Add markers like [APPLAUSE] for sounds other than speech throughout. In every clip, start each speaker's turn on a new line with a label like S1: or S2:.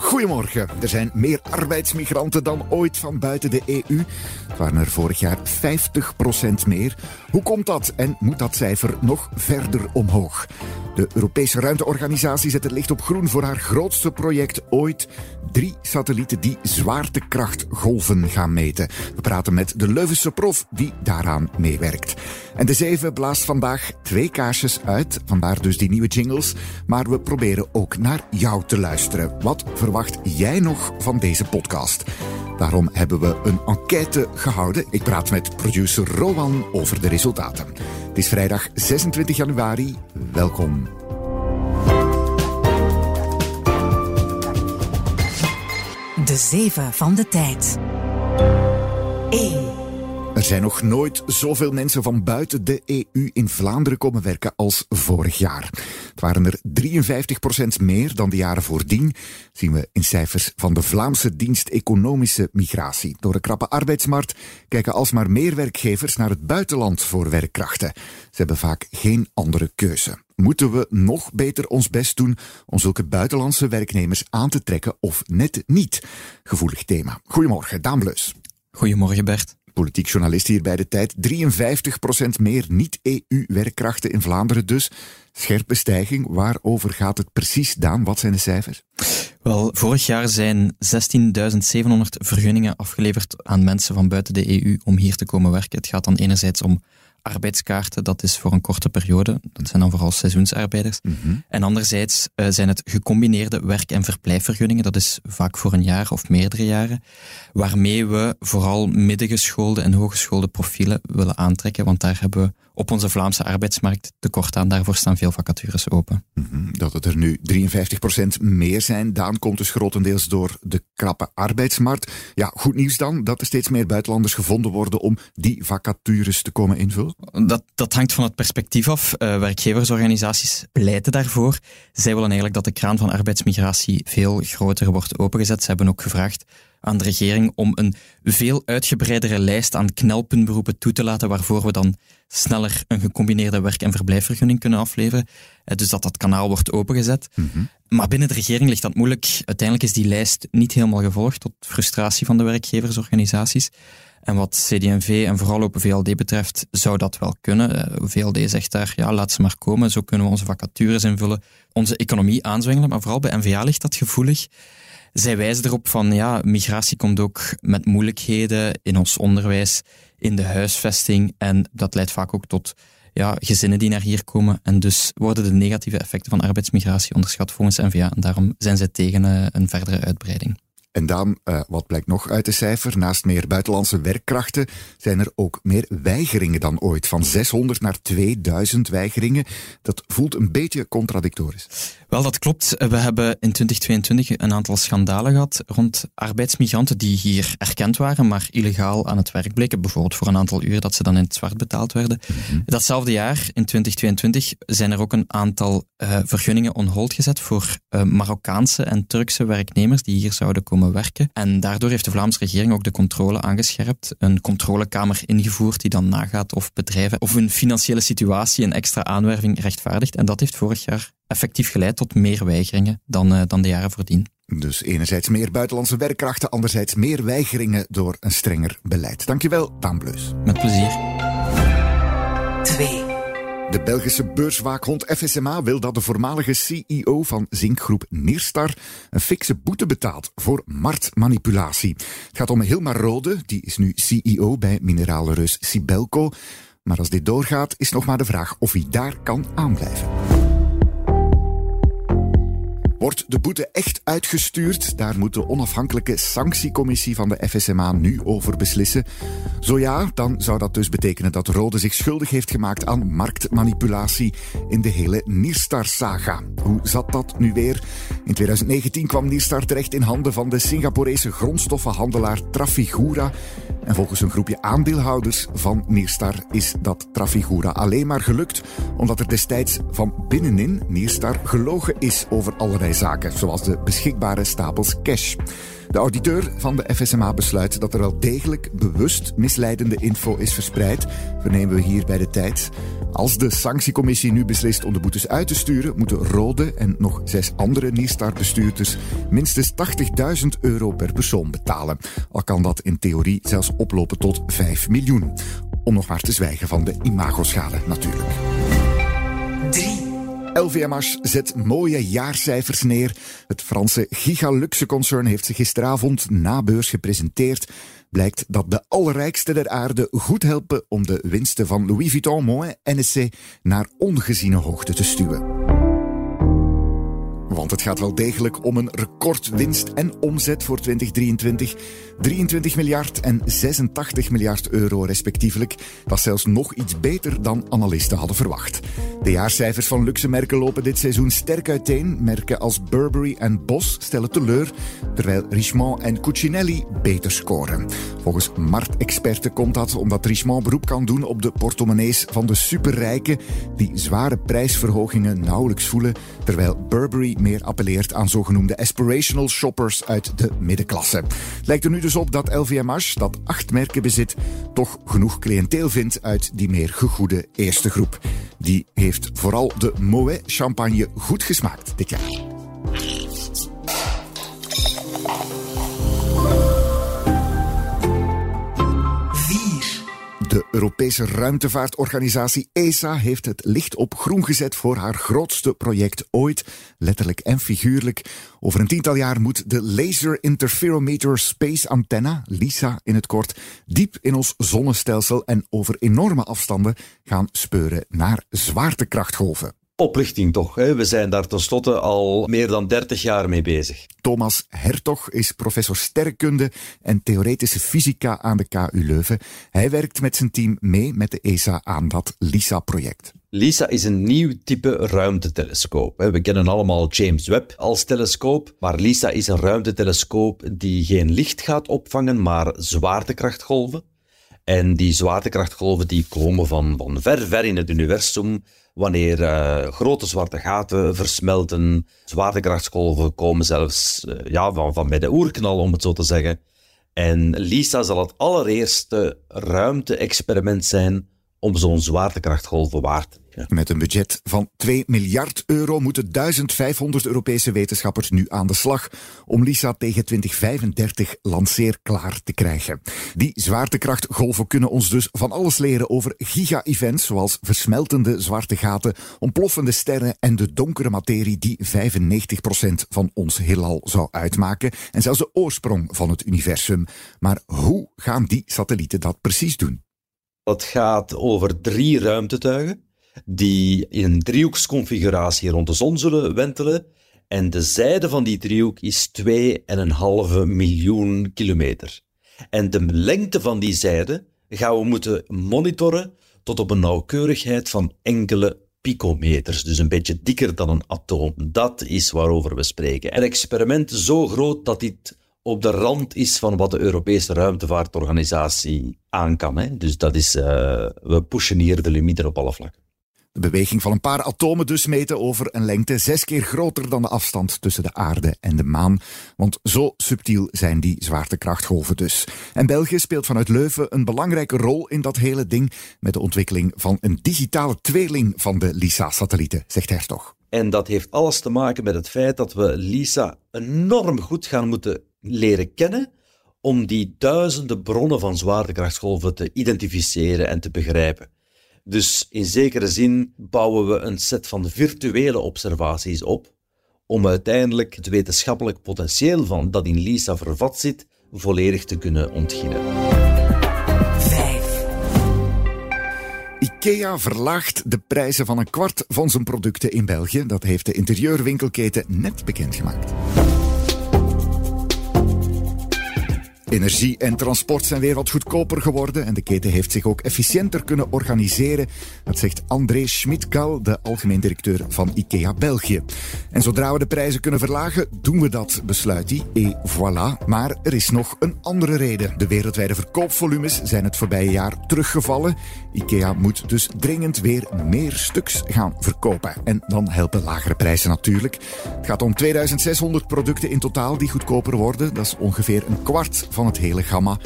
S1: Goedemorgen. Er zijn meer arbeidsmigranten dan ooit van buiten de EU. Het waren er vorig jaar 50% meer. Hoe komt dat en moet dat cijfer nog verder omhoog? De Europese ruimteorganisatie zet het licht op groen voor haar grootste project ooit. Drie satellieten die zwaartekrachtgolven gaan meten. We praten met de Leuvense prof die daaraan meewerkt. En de zeven blaast vandaag twee kaarsjes uit. Vandaar dus die nieuwe jingles. Maar we proberen ook naar jou te luisteren. Wat verwacht jij nog van deze podcast? Daarom hebben we een enquête gehouden. Ik praat met producer Rowan over de resultaten. Het is vrijdag 26 januari. Welkom.
S2: De zeven van de tijd. 1.
S1: Er zijn nog nooit zoveel mensen van buiten de EU in Vlaanderen komen werken als vorig jaar. Het waren er 53% meer dan de jaren voordien, zien we in cijfers van de Vlaamse dienst Economische Migratie. Door een krappe arbeidsmarkt kijken alsmaar meer werkgevers naar het buitenland voor werkkrachten. Ze hebben vaak geen andere keuze. Moeten we nog beter ons best doen om zulke buitenlandse werknemers aan te trekken of net niet? Gevoelig thema. Goedemorgen, Daan Bleus.
S3: Goedemorgen Bert
S1: politiek journalist hier bij de tijd. 53% meer niet-EU-werkkrachten in Vlaanderen dus. Scherpe stijging. Waarover gaat het precies, Daan? Wat zijn de cijfers?
S3: Wel, vorig jaar zijn 16.700 vergunningen afgeleverd aan mensen van buiten de EU om hier te komen werken. Het gaat dan enerzijds om arbeidskaarten, dat is voor een korte periode. Dat zijn dan vooral seizoensarbeiders.
S1: Mhm.
S3: En anderzijds uh, zijn het gecombineerde werk- en verblijfvergunningen, dat is vaak voor een jaar of meerdere jaren, waarmee we vooral middengeschoolde en hogeschoolde profielen willen aantrekken, want daar hebben we op onze Vlaamse arbeidsmarkt tekort aan. Daarvoor staan veel vacatures open.
S1: Mhm. Dat het er nu 53% meer zijn, Daan, komt dus grotendeels door de krappe arbeidsmarkt. Ja, goed nieuws dan, dat er steeds meer buitenlanders gevonden worden om die vacatures te komen invullen?
S3: Dat, dat hangt van het perspectief af. Uh, werkgeversorganisaties pleiten daarvoor. Zij willen eigenlijk dat de kraan van arbeidsmigratie veel groter wordt opengezet. Ze hebben ook gevraagd aan de regering om een veel uitgebreidere lijst aan knelpuntberoepen toe te laten, waarvoor we dan sneller een gecombineerde werk- en verblijfvergunning kunnen afleveren. Dus dat dat kanaal wordt opengezet.
S1: Mhm.
S3: Maar binnen de regering ligt dat moeilijk. Uiteindelijk is die lijst niet helemaal gevolgd, tot frustratie van de werkgeversorganisaties. En wat CD&V en vooral Open VLD betreft, zou dat wel kunnen. VLD zegt daar, ja, laat ze maar komen, zo kunnen we onze vacatures invullen, onze economie aanzwengelen. Maar vooral bij NVA ligt dat gevoelig. Zij wijzen erop van, ja, migratie komt ook met moeilijkheden in ons onderwijs, in de huisvesting. En dat leidt vaak ook tot ja, gezinnen die naar hier komen. En dus worden de negatieve effecten van arbeidsmigratie onderschat volgens NVA. En daarom zijn zij tegen uh, een verdere uitbreiding.
S1: En dan, uh, wat blijkt nog uit de cijfer? Naast meer buitenlandse werkkrachten zijn er ook meer weigeringen dan ooit. Van 600 naar 2000 weigeringen. Dat voelt een beetje contradictorisch.
S3: Wel, dat klopt. We hebben in 2022 een aantal schandalen gehad rond arbeidsmigranten die hier erkend waren, maar illegaal aan het werk bleken. Bijvoorbeeld voor een aantal uren dat ze dan in het zwart betaald werden.
S1: Mm -hmm.
S3: Datzelfde jaar, in 2022, zijn er ook een aantal uh, vergunningen on hold gezet voor uh, Marokkaanse en Turkse werknemers die hier zouden komen werken. En daardoor heeft de Vlaamse regering ook de controle aangescherpt. Een controlekamer ingevoerd die dan nagaat of bedrijven of hun financiële situatie een extra aanwerving rechtvaardigt. En dat heeft vorig jaar effectief geleid tot meer weigeringen dan, uh, dan de jaren voordien.
S1: Dus enerzijds meer buitenlandse werkkrachten, anderzijds meer weigeringen door een strenger beleid. Dankjewel, Daan Bleus.
S3: Met plezier.
S2: 2.
S1: De Belgische beurswaakhond FSMA wil dat de voormalige CEO van zinkgroep Nirstar een fikse boete betaalt voor marktmanipulatie. Het gaat om Hilmar Rode, die is nu CEO bij mineralenreus Sibelco. Maar als dit doorgaat, is nog maar de vraag of hij daar kan aanblijven. Wordt de boete echt uitgestuurd? Daar moet de onafhankelijke sanctiecommissie van de FSMA nu over beslissen. Zo ja, dan zou dat dus betekenen dat Rode zich schuldig heeft gemaakt aan marktmanipulatie in de hele Nirstar-saga. Hoe zat dat nu weer? In 2019 kwam Nirstar terecht in handen van de Singaporese grondstoffenhandelaar Trafigura. En volgens een groepje aandeelhouders van Nierstar is dat Trafigura alleen maar gelukt omdat er destijds van binnenin Nierstar gelogen is over allerlei zaken, zoals de beschikbare stapels cash. De auditeur van de FSMA besluit dat er wel degelijk bewust misleidende info is verspreid, vernemen we hier bij de tijd. Als de sanctiecommissie nu beslist om de boetes uit te sturen, moeten Rode en nog zes andere Nierstar-bestuurders minstens 80.000 euro per persoon betalen. Al kan dat in theorie zelfs oplopen tot 5 miljoen. Om nog maar te zwijgen van de imagoschade natuurlijk. 3. LVMH zet mooie jaarcijfers neer. Het Franse Gigaluxe-concern heeft zich gisteravond na beurs gepresenteerd. Blijkt dat de allerrijkste der aarde goed helpen om de winsten van Louis Vuitton, Moët en NSC naar ongeziene hoogte te stuwen. Want het gaat wel degelijk om een recordwinst en omzet voor 2023. 23 miljard en 86 miljard euro respectievelijk. Dat is zelfs nog iets beter dan analisten hadden verwacht. De jaarcijfers van luxe merken lopen dit seizoen sterk uiteen. Merken als Burberry en Boss stellen teleur, terwijl Richemont en Cucinelli beter scoren. Volgens marktexperten komt dat omdat Richemont beroep kan doen op de portemonnees van de superrijken, die zware prijsverhogingen nauwelijks voelen, terwijl Burberry meer appelleert aan zogenoemde aspirational shoppers uit de middenklasse. Lijkt er nu dus op dat LVMH, dat acht merken bezit, toch genoeg cliënteel vindt uit die meer gegoede eerste groep. Die heeft vooral de Moet champagne goed gesmaakt dit jaar. De Europese ruimtevaartorganisatie ESA heeft het licht op groen gezet voor haar grootste project ooit, letterlijk en figuurlijk. Over een tiental jaar moet de Laser Interferometer Space Antenna, LISA in het kort, diep in ons zonnestelsel en over enorme afstanden gaan speuren naar zwaartekrachtgolven
S4: oplichting toch. Hè? We zijn daar tenslotte al meer dan 30 jaar mee bezig.
S1: Thomas Hertog is professor sterrenkunde en theoretische fysica aan de KU Leuven. Hij werkt met zijn team mee met de ESA aan dat LISA-project.
S4: LISA is een nieuw type ruimtetelescoop. We kennen allemaal James Webb als telescoop, maar LISA is een ruimtetelescoop die geen licht gaat opvangen, maar zwaartekrachtgolven. En die zwaartekrachtgolven die komen van, van ver, ver in het universum. Wanneer uh, grote zwarte gaten versmelten, zwaartekrachtsgolven komen zelfs uh, ja, van, van bij de oerknal, om het zo te zeggen. En LISA zal het allereerste ruimte-experiment zijn om zo'n zwaartekrachtgolf waar te
S1: Met een budget van 2 miljard euro moeten 1500 Europese wetenschappers nu aan de slag om LISA tegen 2035 lanceerklaar te krijgen. Die zwaartekrachtgolven kunnen ons dus van alles leren over giga-events zoals versmeltende zwarte gaten, ontploffende sterren en de donkere materie die 95% van ons heelal zou uitmaken en zelfs de oorsprong van het universum. Maar hoe gaan die satellieten dat precies doen?
S4: Dat gaat over drie ruimtetuigen die in een driehoeksconfiguratie rond de zon zullen wentelen. En de zijde van die driehoek is 2,5 miljoen kilometer. En de lengte van die zijde gaan we moeten monitoren tot op een nauwkeurigheid van enkele picometers, dus een beetje dikker dan een atoom. Dat is waarover we spreken. Een experiment zo groot dat dit op de rand is van wat de Europese ruimtevaartorganisatie aan kan. Hè? Dus dat is, uh, we pushen hier de limieten op alle vlakken.
S1: De beweging van een paar atomen dus meten over een lengte zes keer groter dan de afstand tussen de aarde en de maan. Want zo subtiel zijn die zwaartekrachtgolven dus. En België speelt vanuit Leuven een belangrijke rol in dat hele ding met de ontwikkeling van een digitale tweeling van de LISA-satellieten, zegt Hertog.
S4: En dat heeft alles te maken met het feit dat we LISA enorm goed gaan moeten leren kennen om die duizenden bronnen van zwaartekrachtsgolven te identificeren en te begrijpen. Dus in zekere zin bouwen we een set van virtuele observaties op om uiteindelijk het wetenschappelijk potentieel van dat in LISA vervat zit volledig te kunnen ontginnen.
S1: IKEA verlaagt de prijzen van een kwart van zijn producten in België. Dat heeft de interieurwinkelketen net bekendgemaakt. Energie en transport zijn weer wat goedkoper geworden en de keten heeft zich ook efficiënter kunnen organiseren. Dat zegt André Schmidgal, de algemeen directeur van IKEA België. En zodra we de prijzen kunnen verlagen, doen we dat, besluit hij. Et voilà. Maar er is nog een andere reden. De wereldwijde verkoopvolumes zijn het voorbije jaar teruggevallen. IKEA moet dus dringend weer meer stuks gaan verkopen. En dan helpen lagere prijzen natuurlijk. Het gaat om 2600 producten in totaal die goedkoper worden. Dat is ongeveer een kwart van het hele gamma.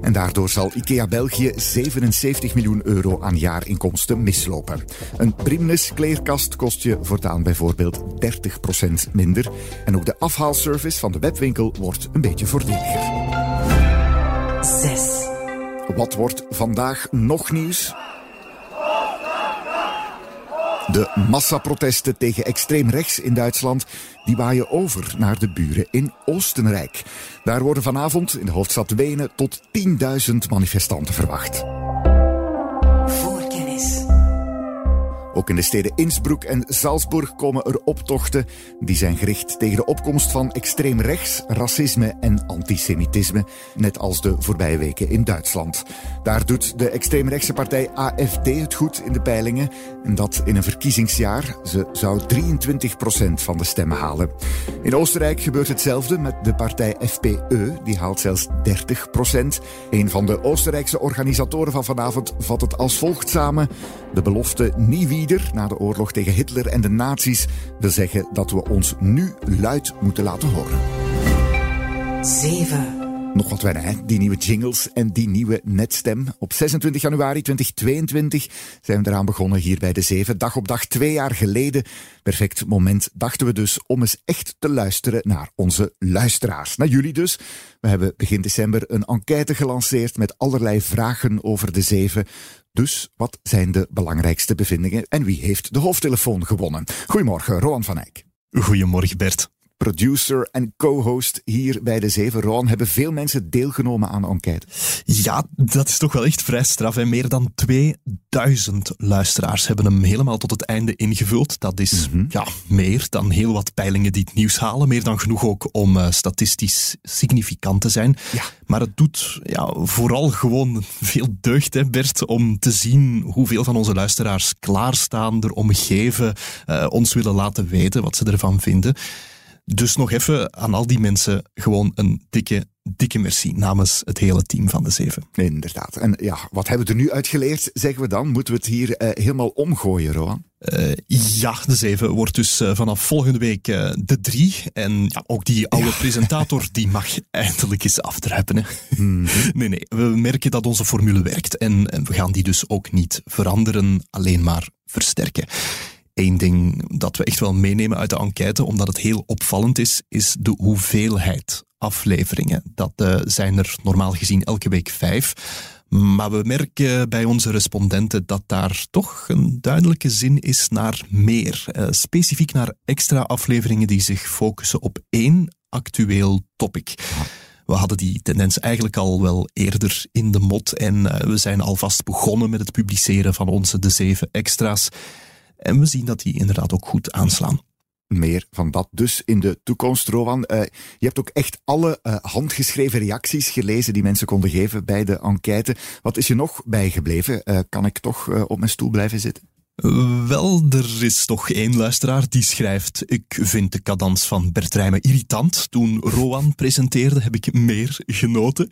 S1: En daardoor zal IKEA België 77 miljoen euro aan jaarinkomsten mislopen. Een Primnes kleerkast kost je voortaan bijvoorbeeld 30% minder. En ook de afhaalservice van de webwinkel wordt een beetje voordeliger.
S2: 6.
S1: Wat wordt vandaag nog nieuws? De massaprotesten tegen extreem rechts in Duitsland die waaien over naar de buren in Oostenrijk. Daar worden vanavond in de hoofdstad Wenen tot 10.000 manifestanten verwacht. Ook in de steden Innsbruck en Salzburg komen er optochten. Die zijn gericht tegen de opkomst van extreem rechts, racisme en antisemitisme. Net als de voorbije weken in Duitsland. Daar doet de extreemrechtse partij AFD het goed in de peilingen. En dat in een verkiezingsjaar. Ze zou 23% van de stemmen halen. In Oostenrijk gebeurt hetzelfde met de partij FPE. Die haalt zelfs 30%. Een van de Oostenrijkse organisatoren van vanavond vat het als volgt samen. De belofte nie na de oorlog tegen Hitler en de nazi's wil zeggen dat we ons nu luid moeten laten horen.
S2: 7.
S1: Nog wat wennen, hè? Die nieuwe jingles en die nieuwe netstem. Op 26 januari 2022 zijn we eraan begonnen hier bij de Zeven. Dag op dag, twee jaar geleden. Perfect moment, dachten we dus, om eens echt te luisteren naar onze luisteraars. Naar jullie dus. We hebben begin december een enquête gelanceerd met allerlei vragen over de Zeven. Dus wat zijn de belangrijkste bevindingen en wie heeft de hoofdtelefoon gewonnen? Goedemorgen, Roan van Eyck
S5: Goedemorgen Bert.
S1: Producer en co-host hier bij de Zeven. Roan, hebben veel mensen deelgenomen aan de enquête?
S5: Ja, dat is toch wel echt vrij straf. En meer dan 2000 luisteraars hebben hem helemaal tot het einde ingevuld. Dat is ja, meer dan heel wat peilingen die het nieuws halen. Meer dan genoeg ook om eh, statistisch significant te zijn.
S1: Ja.
S5: Maar het doet ja, vooral gewoon veel deugd, hè, Bert, om te zien hoeveel van onze luisteraars klaarstaan, erom geven, eh, ons willen laten weten wat ze ervan vinden. Dus nog even aan al die mensen gewoon een dikke, dikke merci namens het hele team van de Zeven.
S1: Inderdaad. En ja, wat hebben we er nu uitgeleerd, zeggen we dan? Moeten we het hier eh, helemaal omgooien, Roan?
S5: Eh, ja, de Zeven wordt dus eh, vanaf volgende week de drie. En ja, ook die oude presentator die mag [LAUGHS] eindelijk eens afdruipen. Hè. Nee, nee, we merken dat onze formule werkt. En, en we gaan die dus ook niet veranderen, alleen maar versterken. Eén ding dat we echt wel meenemen uit de enquête, omdat het heel opvallend is, is de hoeveelheid afleveringen. Dat eh, zijn er normaal gezien elke week vijf. Maar we merken bij onze respondenten dat daar toch een duidelijke zin is naar meer. Eh, specifiek naar extra afleveringen die zich focussen op één actueel topic. We hadden die tendens eigenlijk al wel eerder in de mot en eh, we zijn alvast begonnen met het publiceren van onze de zeven extra's. En we zien dat die inderdaad ook goed aanslaan.
S1: Meer van dat dus in de toekomst, Rowan. Eh, je hebt ook echt alle eh, handgeschreven reacties gelezen die mensen konden geven bij de enquête. Wat is je nog bijgebleven? Eh, kan ik toch op mijn stoel blijven zitten?
S5: Wel, er is toch één luisteraar die schrijft: Ik vind de cadans van Bert Rijmen irritant. Toen Rowan presenteerde, heb ik meer genoten.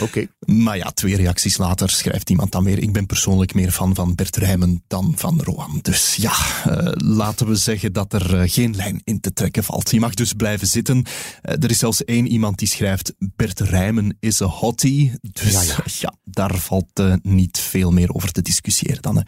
S1: Oké.
S5: Maar ja, twee reacties later schrijft iemand dan weer: Ik ben persoonlijk meer fan van Bert Rijmen dan van Rowan. Dus ja, eh, laten we zeggen dat er eh, geen lijn in te trekken valt. Je mag dus blijven zitten. Eh, er is zelfs één iemand die schrijft: Bert Rijmen is een hottie. Dus
S1: Ja,
S5: ja, [LAUGHS]
S1: ja.
S5: daar valt niet veel meer over te discussiëren dan.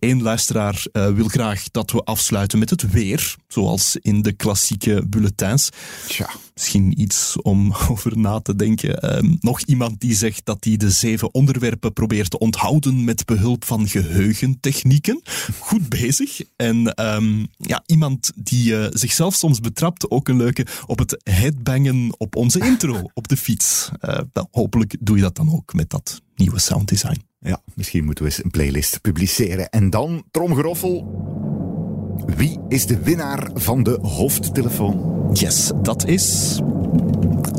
S5: Eén luisteraar eh, wil graag dat we afsluiten met het weer, zoals in de klassieke bulletins.
S1: Tja.
S5: Misschien iets om [LAUGHS] over na te denken. Ehm, nog iemand die zegt dat hij de zeven onderwerpen probeert te onthouden met behulp van geheugentechnieken. Goed bezig. En ehm, ja, iemand die eh, zichzelf soms betrapt, ook een leuke, op het headbangen op onze intro op de fiets. Eh, wel, hopelijk doe je dat dan ook met dat nieuwe sounddesign.
S1: Ja, misschien moeten we eens een playlist publiceren. En dan, tromgeroffel. Wie is de winnaar van de hoofdtelefoon?
S5: Yes, dat is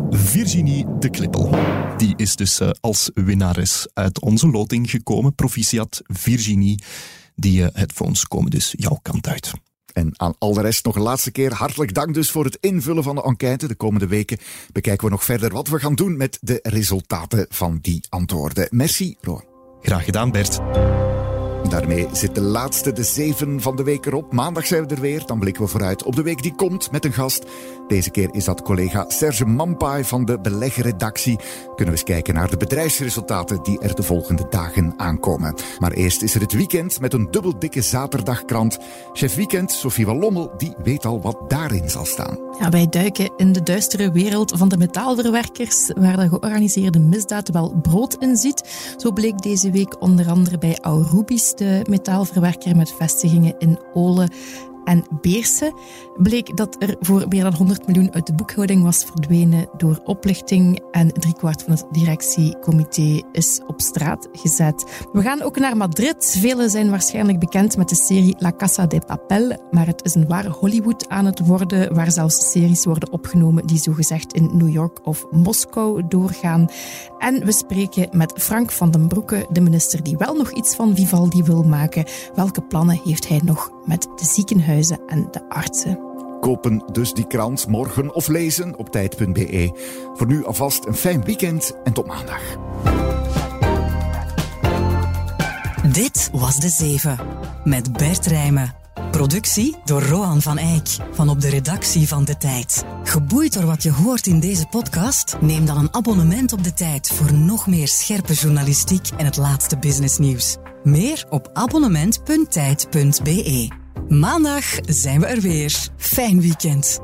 S5: Virginie de Klippel. Die is dus uh, als winnares uit onze loting gekomen. Proficiat Virginie. Die uh, headphones komen dus jouw kant uit.
S1: En aan al de rest nog een laatste keer hartelijk dank dus voor het invullen van de enquête. De komende weken bekijken we nog verder wat we gaan doen met de resultaten van die antwoorden. Merci, Roan.
S5: Graag gedaan, Bert.
S1: Daarmee zit de laatste, de zeven van de week erop. Maandag zijn we er weer. Dan blikken we vooruit op de week die komt met een gast. Deze keer is dat collega Serge Mampai van de beleggerredactie. Kunnen we eens kijken naar de bedrijfsresultaten die er de volgende dagen aankomen. Maar eerst is er het weekend met een dubbel dikke zaterdagkrant. Chef Weekend, Sofie van Lommel, die weet al wat daarin zal staan.
S6: Ja, wij duiken in de duistere wereld van de metaalverwerkers, waar de georganiseerde misdaad wel brood in ziet. Zo bleek deze week onder andere bij Aurubis, de metaalverwerker met vestigingen in Olen en Beersen bleek dat er voor meer dan 100 miljoen uit de boekhouding was verdwenen door oplichting en driekwart van het directiecomité is op straat gezet. We gaan ook naar Madrid. Velen zijn waarschijnlijk bekend met de serie La Casa de Papel, maar het is een ware Hollywood aan het worden, waar zelfs series worden opgenomen die zogezegd in New York of Moskou doorgaan. En we spreken met Frank van den Broeke, de minister die wel nog iets van Vivaldi wil maken. Welke plannen heeft hij nog met de ziekenhuizen en de artsen?
S1: Kopen dus die krant morgen of lezen op tijd.be. Voor nu alvast een fijn weekend en tot maandag.
S2: Dit was De Zeven met Bert Rijmen. Productie door Roan van Eyck van op de redactie van De Tijd. Geboeid door wat je hoort in deze podcast? Neem dan een abonnement op De Tijd voor nog meer scherpe journalistiek en het laatste businessnieuws. Meer op abonnement.tijd.be. Maandag zijn we er weer. Fijn weekend.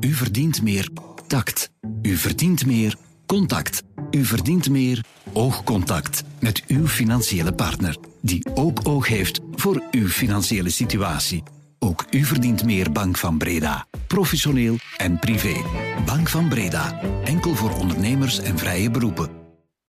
S7: U verdient meer tact. U verdient meer contact. U verdient meer oogcontact met uw financiële partner, die ook oog heeft voor uw financiële situatie. Ook u verdient meer Bank van Breda. Professioneel en privé. Bank van Breda. Enkel voor ondernemers en vrije beroepen.